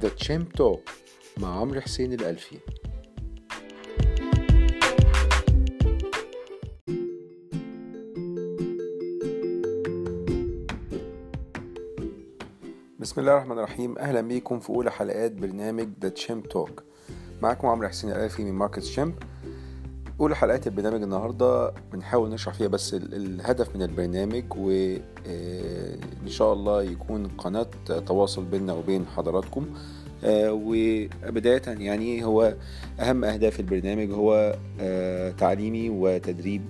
The Champ Talk مع عمرو حسين الألفي. بسم الله الرحمن الرحيم. أهلا بيكم في أولى حلقات برنامج The Champ Talk معكم عمرو حسين الألفي من Market Champ أولى حلقات البرنامج النهاردة بنحاول نشرح فيها بس الهدف من البرنامج وإن شاء الله يكون قناة تواصل بيننا وبين حضراتكم. وبداية يعني هو أهم أهداف البرنامج هو تعليمي وتدريب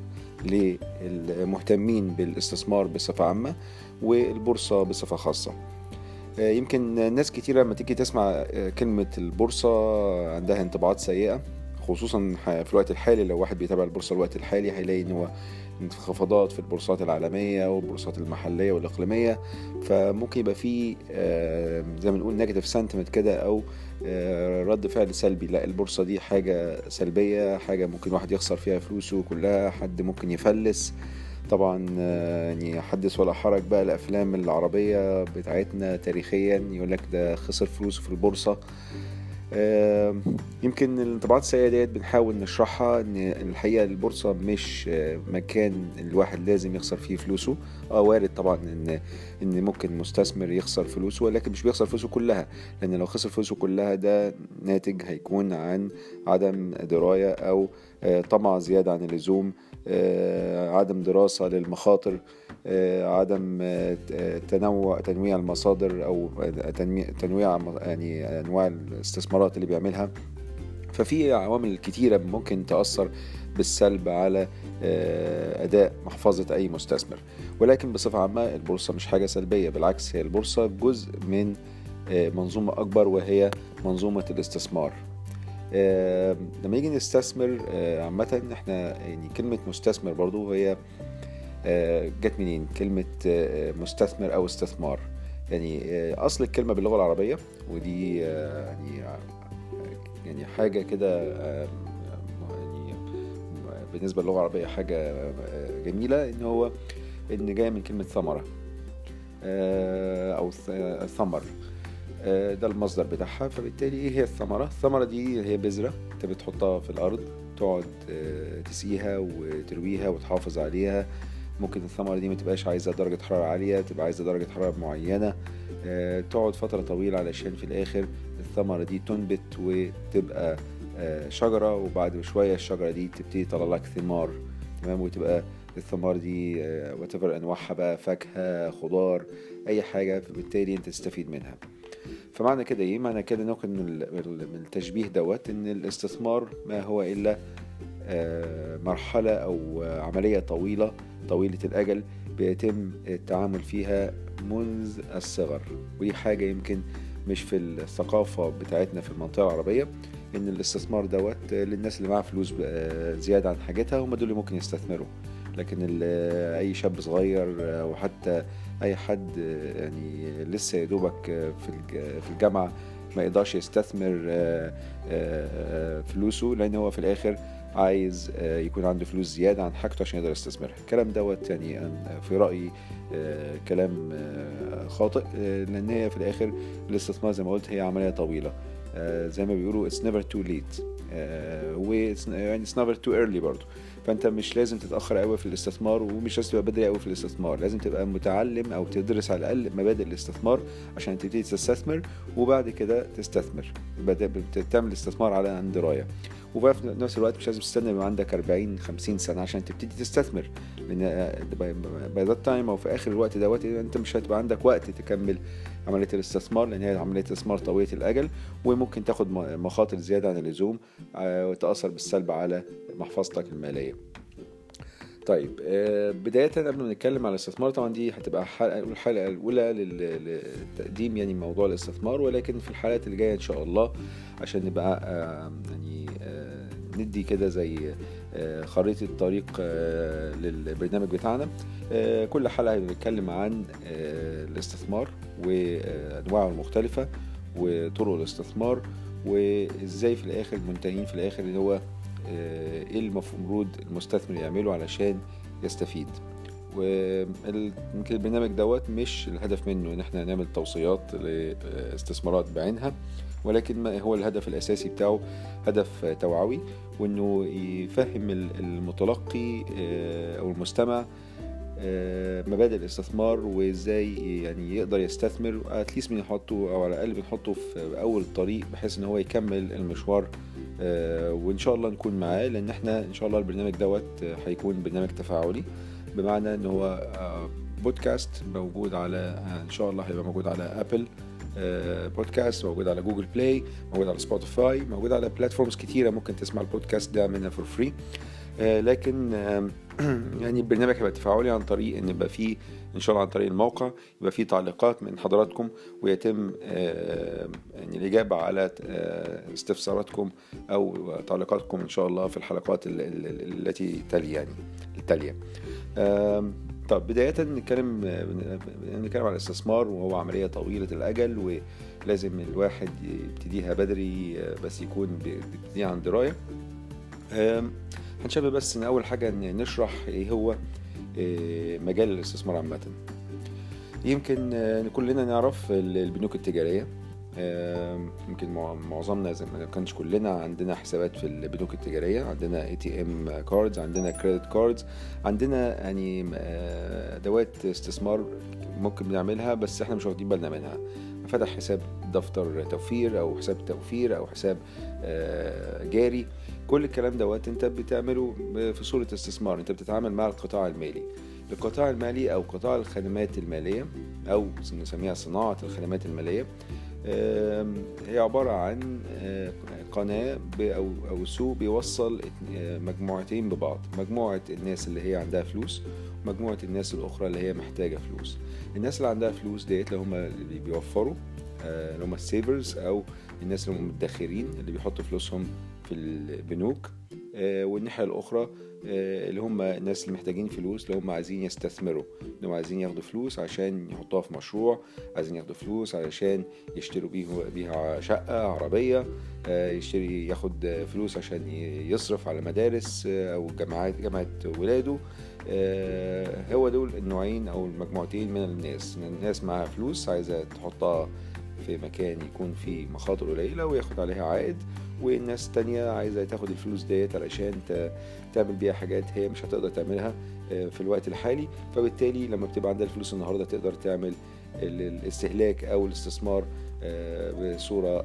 للمهتمين بالاستثمار بصفة عامة والبورصة بصفة خاصة. يمكن ناس كتيرة لما تيجي تسمع كلمة البورصة عندها انطباعات سيئة. خصوصا في الوقت الحالي لو واحد بيتابع البورصة الوقت الحالي هيلاقي إن هو انخفاضات في البورصات العالمية والبورصات المحلية والإقليمية. فممكن يبقى في زي ما نقول negative sentiment كده أو رد فعل سلبي. لا البورصة دي حاجة سلبية حاجة ممكن واحد يخسر فيها فلوسه كلها حد ممكن يفلس. طبعا يعني حدث ولا حرج بقى الأفلام العربية بتاعتنا تاريخيا. يقول لك ده خسر فلوسه في البورصة. يمكن الانطباعات السيئة ديت بنحاول نشرحها إن الحقيقة البورصة مش مكان الواحد لازم يخسر فيه فلوسه. آه وارد طبعا إن إن ممكن مستثمر يخسر فلوسه ولكن مش بيخسر فلوسه كلها لأن لو خسر فلوسه كلها ده ناتج هيكون عن عدم دراية أو طمع زيادة عن اللزوم. عدم دراسة للمخاطر عدم تنوع تنويع المصادر أو تنويع يعني أنواع الاستثمارات اللي بيعملها. ففي عوامل كتيرة ممكن تأثر بالسلب على أداء محفظة أي مستثمر. ولكن بصفة عامة البورصة مش حاجة سلبية بالعكس هي البورصة جزء من منظومة أكبر وهي منظومة الاستثمار. لما يجي نستثمر عامة إحنا يعني كلمة مستثمر برضو هي جت منين؟ كلمة مستثمر أو استثمار. يعني أصل الكلمة باللغة العربية ودي يعني يعني حاجة كده يعني بالنسبة للغة العربية حاجة جميلة إن هو إن جاية من كلمة ثمرة أو ثمر. ده المصدر بتاعها. فبالتالي إيه هي الثمرة؟ الثمرة دي هي بذرة أنت بتحطها في الأرض تقعد تسقيها وترويها وتحافظ عليها. ممكن الثمرة دي ما تبقاش عايزة درجة حرارة عالية تبقى عايزة درجة حرارة معينة. تقعد فترة طويلة علشان في الآخر الثمرة دي تنبت وتبقى شجرة وبعد شوية الشجرة دي تبتدي تطلع لك ثمار تمام؟ وتبقى الثمار دي وات أنواعها بقى فاكهة خضار أي حاجة فبالتالي أنت تستفيد منها. فمعنى كده إيه؟ معنى كده ناخد من التشبيه دوت إن الاستثمار ما هو إلا مرحلة أو عملية طويلة طويلة الأجل بيتم التعامل فيها منذ الصغر. ودي حاجة يمكن مش في الثقافة بتاعتنا في المنطقة العربية إن الاستثمار دوت للناس اللي معاها فلوس زيادة عن حاجتها هم دول اللي ممكن يستثمروا. لكن أي شاب صغير وحتى أي حد يعني لسه يا دوبك في الجامعة ما يقدرش يستثمر فلوسه لأن هو في الآخر عايز يكون عنده فلوس زيادة عن حاجته عشان يقدر يستثمرها. الكلام دوت يعني في رأيي كلام خاطئ لأن هي في الآخر الاستثمار زي ما قلت هي عملية طويلة. زي ما بيقولوا it's never too late. و يعني it's never too early برضه فأنت مش لازم تتأخر قوي في الاستثمار ومش لازم تبقى بدري قوي في الاستثمار. لازم تبقى متعلم أو تدرس على الأقل مبادئ الاستثمار عشان تبتدي تستثمر وبعد كده تستثمر. تعمل استثمار على عن درايه وفي نفس الوقت مش لازم تستنى يبقى عندك 40 50 سنة عشان تبتدي تستثمر. لأن by that time أو في آخر الوقت دوت أنت مش هتبقى عندك وقت تكمل عملية الاستثمار لأن هي عملية استثمار طويلة الأجل وممكن تاخد مخاطر زيادة عن اللزوم وتأثر بالسلب على محفظتك المالية. طيب بداية قبل ما نتكلم على الاستثمار طبعا دي هتبقى حلقة الحلقة الأولى للتقديم يعني موضوع الاستثمار ولكن في الحلقات اللي جاية إن شاء الله عشان نبقى يعني ندي كده زي خريطة طريق للبرنامج بتاعنا. كل حلقة بنتكلم عن الاستثمار وأنواعه المختلفة وطرق الاستثمار وإزاي في الآخر منتهين في الآخر اللي هو إيه المفروض المستثمر يعمله علشان يستفيد. ويمكن البرنامج دوت مش الهدف منه إن إحنا نعمل توصيات لاستثمارات بعينها ولكن ما هو الهدف الأساسي بتاعه هدف توعوي وإنه يفهم المتلقي آه، أو المستمع آه، مبادئ الاستثمار وإزاي يعني يقدر يستثمر اتليست بنحطه أو على الأقل بنحطه في أول الطريق بحيث إن هو يكمل المشوار آه، وإن شاء الله نكون معاه لأن إحنا إن شاء الله البرنامج دوت هيكون برنامج تفاعلي بمعنى إن هو بودكاست موجود على إن شاء الله هيبقى موجود على ابل بودكاست موجود على Google Play موجود على Spotify موجود على platforms كتيرة ممكن تسمع البودكاست ده منها for free لكن يعني البرنامج هيبقى تفاعلي عن طريق إن يبقى فيه إن شاء الله عن طريق الموقع يبقى فيه تعليقات من حضراتكم ويتم يعني الإجابة على استفساراتكم أو تعليقاتكم إن شاء الله في الحلقات التي تلي يعني التالية. طب بداية نتكلم نتكلم عن الاستثمار وهو عملية طويلة الأجل ولازم الواحد يبتديها بدري بس يكون بيبتديها عن دراية هنشبه بس إن أول حاجة نشرح إيه هو مجال الاستثمار عامة. يمكن كلنا نعرف البنوك التجارية. يمكن معظمنا زي ما كانش كلنا عندنا حسابات في البنوك التجارية. عندنا ATM cards عندنا credit cards عندنا يعني أدوات استثمار ممكن بنعملها بس إحنا مش واخدين بالنا منها. فتح حساب دفتر توفير أو حساب توفير أو حساب جاري. كل الكلام دوت انت بتعمله في صورة استثمار. انت بتتعامل مع القطاع المالي. القطاع المالي أو قطاع الخدمات المالية أو نسميها صناعة الخدمات المالية هي عبارة عن قناة أو سوق بيوصل مجموعتين ببعض. مجموعة الناس اللي هي عندها فلوس ومجموعة الناس الأخرى اللي هي محتاجة فلوس. الناس اللي عندها فلوس ديت اللي هم اللي بيوفروا اللي هم السيفرز أو الناس اللي هم اللي بيحطوا فلوسهم في البنوك. والناحية الأخرى اللي هم الناس اللي محتاجين فلوس اللي هم عايزين يستثمروا. اللي هم عايزين ياخدوا فلوس عشان يحطوها في مشروع عايزين ياخدوا فلوس علشان يشتروا بيه بيها شقة عربية يشتري ياخد فلوس عشان يصرف على مدارس أو جامعات جامعة ولاده. هو دول النوعين أو المجموعتين من الناس. الناس معاها فلوس عايزة تحطها في مكان يكون فيه مخاطر قليلة وياخد عليها عائد والناس تانية عايزة تاخد الفلوس ديت علشان تعمل بيها حاجات هي مش هتقدر تعملها في الوقت الحالي. فبالتالي لما بتبقى عندها الفلوس النهاردة تقدر تعمل الاستهلاك أو الاستثمار بصورة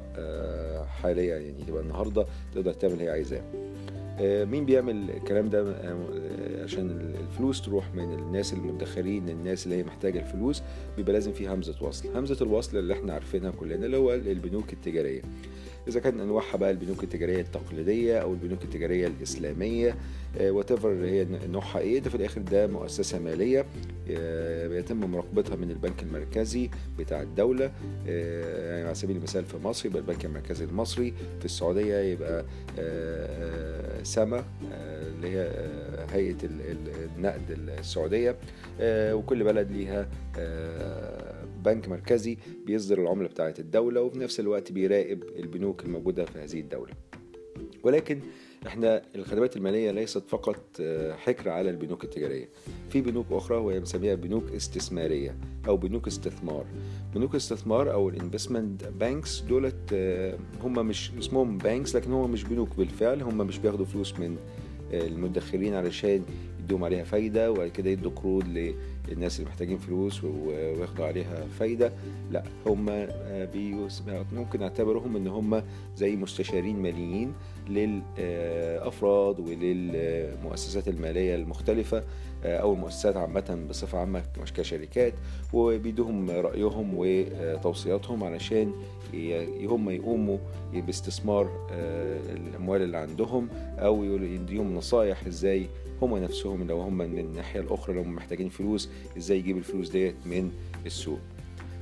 حالية يعني تبقى النهاردة تقدر تعمل هي عايزاه. مين بيعمل الكلام ده؟ عشان الفلوس تروح من الناس المدخرين للناس اللي هي محتاجة الفلوس بيبقى لازم في همزة وصل. همزة الوصل اللي إحنا عارفينها كلنا اللي هو البنوك التجارية. إذا كان انواعها بقى البنوك التجارية التقليدية أو البنوك التجارية الإسلامية وات هي نوعها إيه ده في الآخر ده مؤسسة مالية بيتم مراقبتها من البنك المركزي بتاع الدولة يعني على سبيل المثال في مصر يبقى البنك المركزي المصري في السعودية يبقى سما اللي هي هيئة النقد السعودية وكل بلد ليها بنك مركزي بيصدر العملة بتاعه الدولة وفي نفس الوقت بيراقب البنوك الموجودة في هذه الدولة. ولكن إحنا الخدمات المالية ليست فقط حكر على البنوك التجارية. في بنوك أخرى وهي بنسميها بنوك استثمارية أو بنوك استثمار. بنوك استثمار أو ال investment banks دولت هم مش اسمهم banks لكن هم مش بنوك بالفعل هم مش بياخدوا فلوس من المدخرين علشان يدوم عليها فايدة وبعد كده يدوا قروض للناس اللي محتاجين فلوس وياخدوا عليها فايدة. لا هم ممكن نعتبرهم ان هم زي مستشارين ماليين للافراد وللمؤسسات المالية المختلفة. أو المؤسسات عامة بصفة عامة مش كشركات وبيدوهم رأيهم وتوصياتهم علشان هم يقوموا باستثمار الأموال اللي عندهم أو يديهم نصايح إزاي هم نفسهم لو هم من الناحية الأخرى لو محتاجين فلوس إزاي يجيب الفلوس ديت من السوق.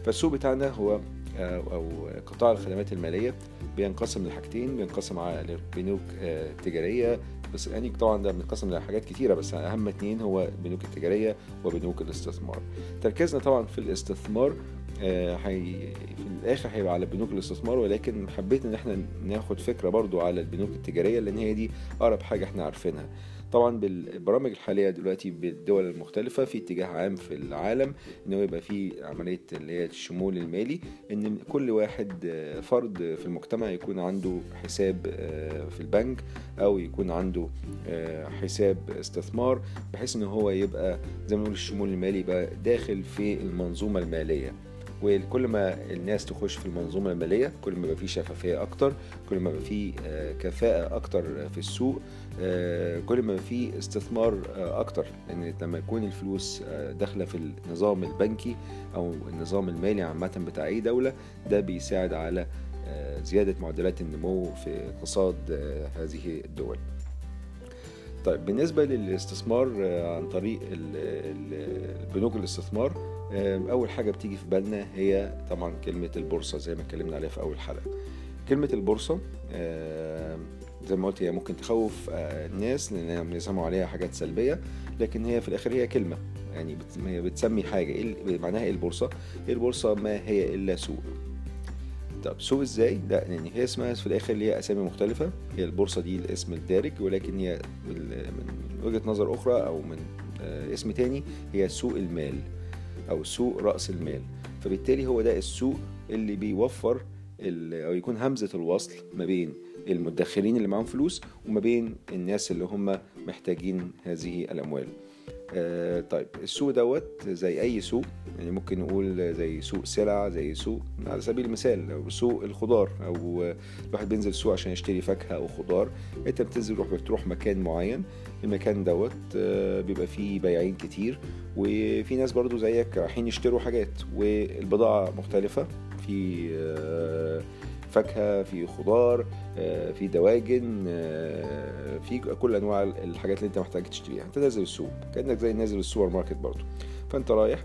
فالسوق بتاعنا هو أو قطاع الخدمات المالية بينقسم لحاجتين بينقسم على بنوك تجارية بس يعني طبعا ده بينقسم لحاجات كتيرة بس أهم اتنين هو البنوك التجارية وبنوك الاستثمار. تركيزنا طبعا في الاستثمار حي في الآخر هيبقى على بنوك الاستثمار ولكن حبيت إن إحنا ناخد فكرة برضو على البنوك التجارية لأن هي دي أقرب حاجة إحنا عارفينها. طبعا بالبرامج الحالية دلوقتي بالدول المختلفة في اتجاه عام في العالم إن هو يبقى في عملية اللي هي الشمول المالي إن كل واحد فرد في المجتمع يكون عنده حساب في البنك أو يكون عنده حساب استثمار بحيث إن هو يبقى زي ما نقول الشمول المالي يبقى داخل في المنظومة المالية. وكل ما الناس تخش في المنظومة المالية كل ما يبقى في شفافية أكتر كل ما يبقى في كفاءة أكتر في السوق كل ما في استثمار أكتر. لأن لما يكون الفلوس داخلة في النظام البنكي أو النظام المالي عامة بتاع أي دولة ده بيساعد على زيادة معدلات النمو في اقتصاد هذه الدول. طيب بالنسبة للاستثمار عن طريق البنوك الاستثمار أول حاجة بتيجي في بالنا هي طبعا كلمة البورصة زي ما اتكلمنا عليها في أول حلقة. كلمة البورصة زي ما قلت هي ممكن تخوف الناس لأن بيسمعوا عليها حاجات سلبية لكن هي في الآخر هي كلمة. يعني هي بتسمي حاجة. إيه معناها إيه البورصة؟ البورصة؟ ما هي إلا سوق. طب سوق إزاي؟ لا يعني هي اسمها في الآخر ليها أسامي مختلفة. هي البورصة دي الاسم الدارج ولكن هي من وجهة نظر أخرى أو من اسم تاني هي سوق المال. أو سوق رأس المال. فبالتالي هو ده السوق اللي بيوفر أو يكون همزة الوصل ما بين المدخرين اللي معاهم فلوس وما بين الناس اللي هم محتاجين هذه الأموال. آه طيب السوق دوت زي أي سوق يعني ممكن نقول زي سوق سلع زي سوق على سبيل المثال سوق الخضار أو الواحد بينزل السوق عشان يشتري فاكهة أو خضار أنت بتنزل روح بتروح مكان معين المكان دوت آه بيبقى فيه بياعين كتير وفي ناس برضو زيك رايحين يشتروا حاجات والبضاعة مختلفة في آه فاكهة في خضار في دواجن في كل أنواع الحاجات اللي أنت محتاج تشتريها. أنت نازل السوق كأنك زي نازل السوبر ماركت برضو فأنت رايح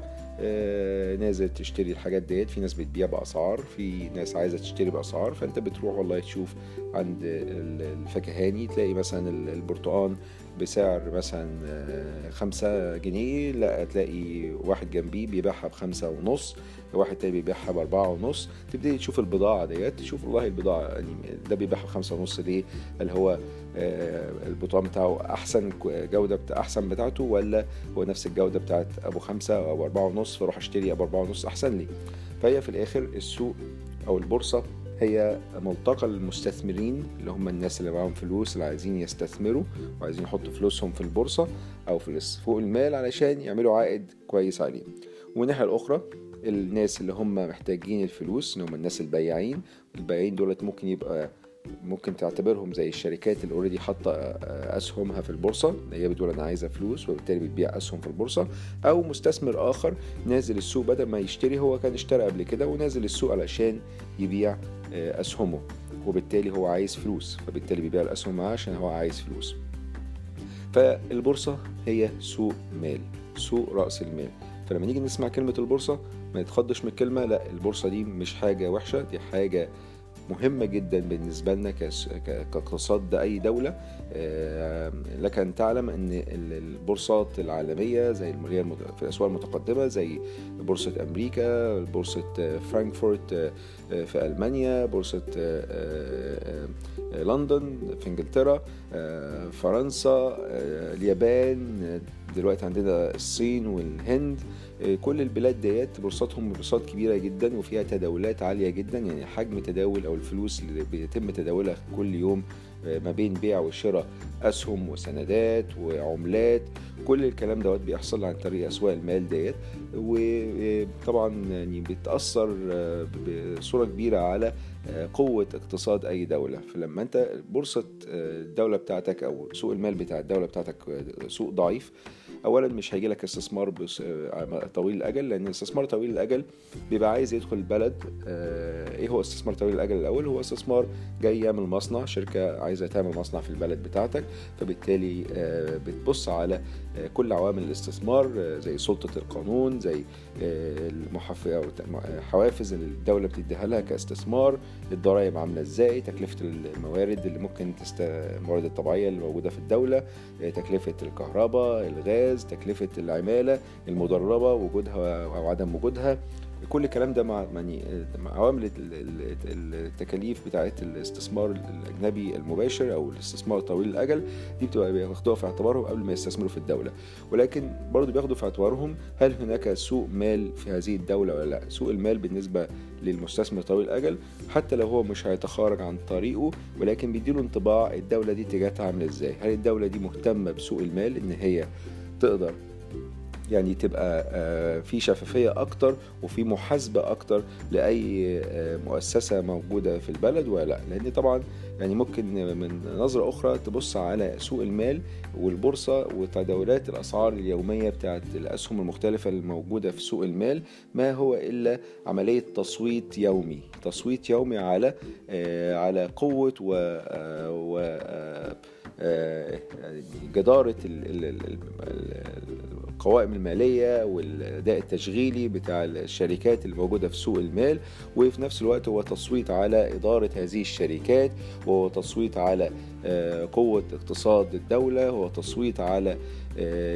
نازل تشتري الحاجات ديت. في ناس بتبيع بأسعار في ناس عايزة تشتري بأسعار. فأنت بتروح والله تشوف عند الفكهاني تلاقي مثلا البرتقال بسعر مثلا خمسة جنيه. لا تلاقي واحد جنبيه بيبيعها بخمسة ونص. واحد تاني بيبيعها بأربعة ونص تبتدي تشوف البضاعة ديت تشوف والله البضاعة يعني ده بيبيعها بخمسة ونص ليه؟ اللي هو البطعم بتاعه أحسن جودة بتاع أحسن بتاعته ولا هو نفس الجودة بتاعت أبو خمسة أو أربعة ونص فأروح أشتري أبو أربعة ونص أحسن لي؟ فهي في الآخر السوق أو البورصة هي ملتقى المستثمرين اللي هم الناس اللي معاهم فلوس اللي عايزين يستثمروا وعايزين يحطوا فلوسهم في البورصة أو في فوق المال علشان يعملوا عائد كويس عليه. الناحية الأخرى الناس اللي هم محتاجين الفلوس اللي هم الناس البياعين البياعين دولت ممكن يبقى ممكن تعتبرهم زي الشركات اللي اوريدي حاطة أسهمها في البورصة. هي بتقول أنا عايزة فلوس وبالتالي بتبيع أسهم في البورصة. أو مستثمر آخر نازل السوق بدل ما يشتري هو كان اشترى قبل كده ونازل السوق علشان يبيع أسهمه. وبالتالي هو عايز فلوس فبالتالي بيبيع الأسهم معاه عشان هو عايز فلوس. فالبورصة هي سوق مال سوق رأس المال. فلما نيجي نسمع كلمة البورصة ما نتخضش من الكلمة لا البورصة دي مش حاجة وحشة دي حاجة مهمة جدا بالنسبة لنا كاقتصاد أي دولة. لك أن تعلم أن البورصات العالمية زي في الأسواق المتقدمة زي بورصة أمريكا بورصة فرانكفورت في ألمانيا بورصة لندن في إنجلترا فرنسا اليابان دلوقتي عندنا الصين والهند. كل البلاد ديت بورصاتهم بورصات كبيرة جدا وفيها تداولات عالية جدا يعني حجم تداول أو الفلوس اللي بيتم تداولها كل يوم ما بين بيع وشراء أسهم وسندات وعملات. كل الكلام دوت بيحصل عن طريق أسواق المال ديت وطبعا يعني بتأثر بصورة كبيرة على قوة اقتصاد أي دولة. فلما أنت بورصة الدولة بتاعتك أو سوق المال بتاع الدولة بتاعتك سوق ضعيف اولا مش هيجي لك استثمار طويل الأجل لأن الاستثمار طويل الأجل بيبقى عايز يدخل البلد إيه هو استثمار طويل الأجل الأول؟ هو استثمار جاي يعمل مصنع شركة عايزة تعمل مصنع في البلد بتاعتك فبالتالي بتبص على كل عوامل الاستثمار زي سلطة القانون زي حوافز اللي الدولة بتديها لها كاستثمار الضرائب عاملة إزاي تكلفة الموارد اللي ممكن تست... الموارد الطبيعية اللي موجودة في الدولة تكلفة الكهرباء الغاز الجهاز تكلفة العمالة المدربة وجودها أو عدم وجودها. كل الكلام ده مع يعني مع عوامل ال- ال- التكاليف بتاعه الاستثمار الأجنبي المباشر أو الاستثمار طويل الأجل دي بتبقى بياخدوها في اعتبارهم قبل ما يستثمروا في الدولة. ولكن برضو بياخدوا في اعتبارهم هل هناك سوق مال في هذه الدولة ولا لأ. سوق المال بالنسبة للمستثمر طويل الأجل حتى لو هو مش هيتخارج عن طريقه ولكن بيديله انطباع الدولة دي اتجاهاتها عاملة إزاي. هل الدولة دي مهتمة بسوق المال إن هي تقدر. يعني تبقى آه، في شفافية أكتر وفي محاسبة أكتر لأي آه، مؤسسة موجودة في البلد ولا لا لأن طبعا يعني ممكن من نظرة أخرى تبص على سوق المال والبورصة وتداولات الأسعار اليومية بتاعت الأسهم المختلفة الموجودة في سوق المال. ما هو إلا عملية تصويت يومي؟ تصويت يومي على آه، على قوة و, آه، و آه، جدارة ال- ال- ال- ال- القوائم المالية والأداء التشغيلي بتاع الشركات الموجودة في سوق المال. وفي نفس الوقت هو تصويت على إدارة هذه الشركات وهو تصويت على آه، قوة اقتصاد الدولة هو تصويت على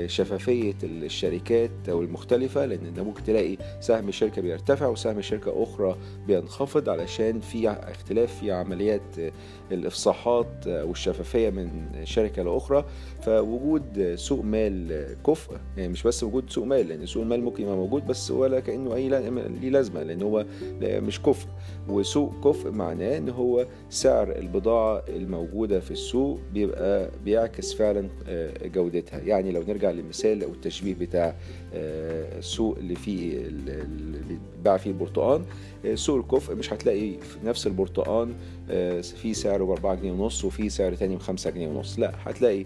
شفافية الشركات أو المختلفة لأن أنت ممكن تلاقي سهم شركة بيرتفع وسهم شركة أخرى بينخفض علشان في اختلاف في عمليات آه، الإفصاحات أو الشفافية من شركة لأخرى. فوجود سوق مال كفء يعني مش بس وجود سوق مال لأن سوق المال ممكن يبقى موجود بس ولا كأنه أي ليه لازمة لأن هو مش كفء. وسوق كفء معناه إن هو سعر البضاعة الموجودة في السوق بيبقى بيعكس فعلا آه، جودتها. يعني لو نرجع للمثال أو التشبيه بتاع آه، السوق اللي فيه ال- اللي بيتباع فيه البرتقال آه، سوق الكفء مش هتلاقي في نفس البرتقال آه، في سعره ب 4 جنيه ونص وفي سعر تاني ب 5 جنيه ونص. لا هتلاقي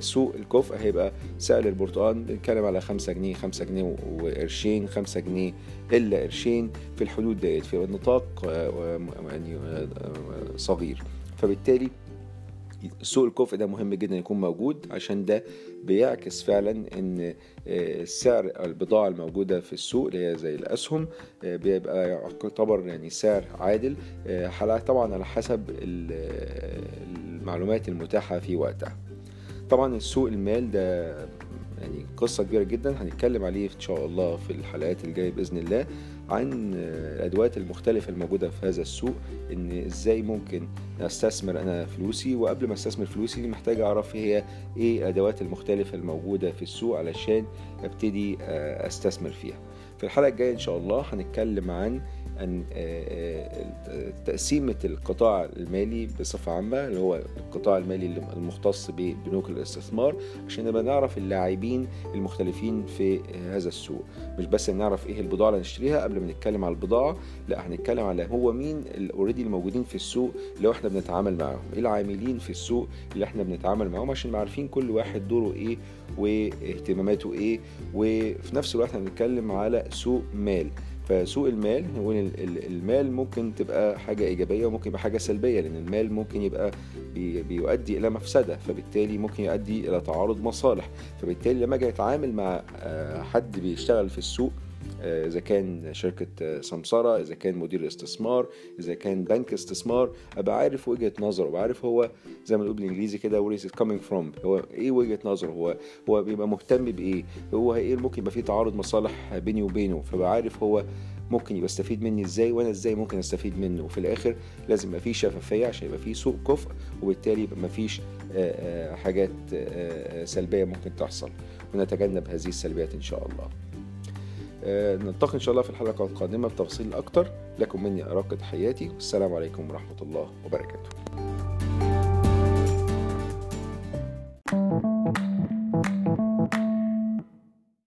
سوق الكفء هيبقى سعر البرتقال بنتكلم على 5 جنيه 5 جنيه وقرشين 5 جنيه إلا قرشين في الحدود ديت في نطاق يعني صغير. فبالتالي سوق الكفء ده مهم جدا يكون موجود عشان ده بيعكس فعلا إن آه، سعر البضاعة الموجودة في السوق اللي هي زي الأسهم آه، بيبقى يعتبر يعني سعر عادل. آه، طبعا على حسب ال- المعلومات المتاحة في وقتها. طبعا السوق المال ده يعني قصة كبيرة جدا هنتكلم عليه إن شاء الله في الحلقات الجاية بإذن الله عن الأدوات المختلفة الموجودة في هذا السوق إن إزاي ممكن أستثمر أنا فلوسي وقبل ما أستثمر فلوسي محتاج أعرف هي إيه الأدوات المختلفة الموجودة في السوق علشان أبتدي أستثمر فيها. في الحلقة الجاية إن شاء الله هنتكلم عن عن آه، آه، تقسيمة القطاع المالي بصفة عامة اللي هو القطاع المالي المختص ببنوك الاستثمار عشان نبقى نعرف اللاعبين المختلفين في هذا السوق. مش بس نعرف إيه البضاعة اللي نشتريها قبل ما نتكلم على البضاعة لا هنتكلم على هو مين اوريدي الموجودين في السوق اللي إحنا بنتعامل معاهم. إيه العاملين في السوق اللي إحنا بنتعامل معاهم؟ عشان عارفين كل واحد دوره إيه واهتماماته إيه وفي نفس الوقت هنتكلم على سوق مال. فسوق المال المال ممكن تبقى حاجة إيجابية وممكن يبقى حاجة سلبية لأن المال ممكن يبقى بي- بيؤدي إلى مفسدة فبالتالي ممكن يؤدي إلى تعارض مصالح. فبالتالي لما أجي أتعامل مع آه، حد بيشتغل في السوق آه، إذا كان شركة آه، سمسرة إذا كان مدير استثمار إذا كان بنك استثمار أبقى عارف وجهة نظره أبقى عارف هو زي ما نقول بالإنجليزي كده it coming from هو إيه وجهة نظره؟ هو هو بيبقى مهتم بإيه؟ هو إيه ممكن يبقى فيه تعارض مصالح بيني وبينه؟ فبقى عارف هو ممكن يبقى استفيد مني إزاي وأنا إزاي ممكن أستفيد منه؟ وفي الآخر لازم يبقى فيه شفافية عشان يبقى فيه سوق كفء وبالتالي يبقى مفيش آه، حاجات سلبية ممكن تحصل. ونتجنب هذه السلبيات إن شاء الله. نلتقي إن شاء الله في الحلقة القادمة بتفاصيل أكتر. لكم مني ارق تحياتي والسلام عليكم ورحمة الله وبركاته.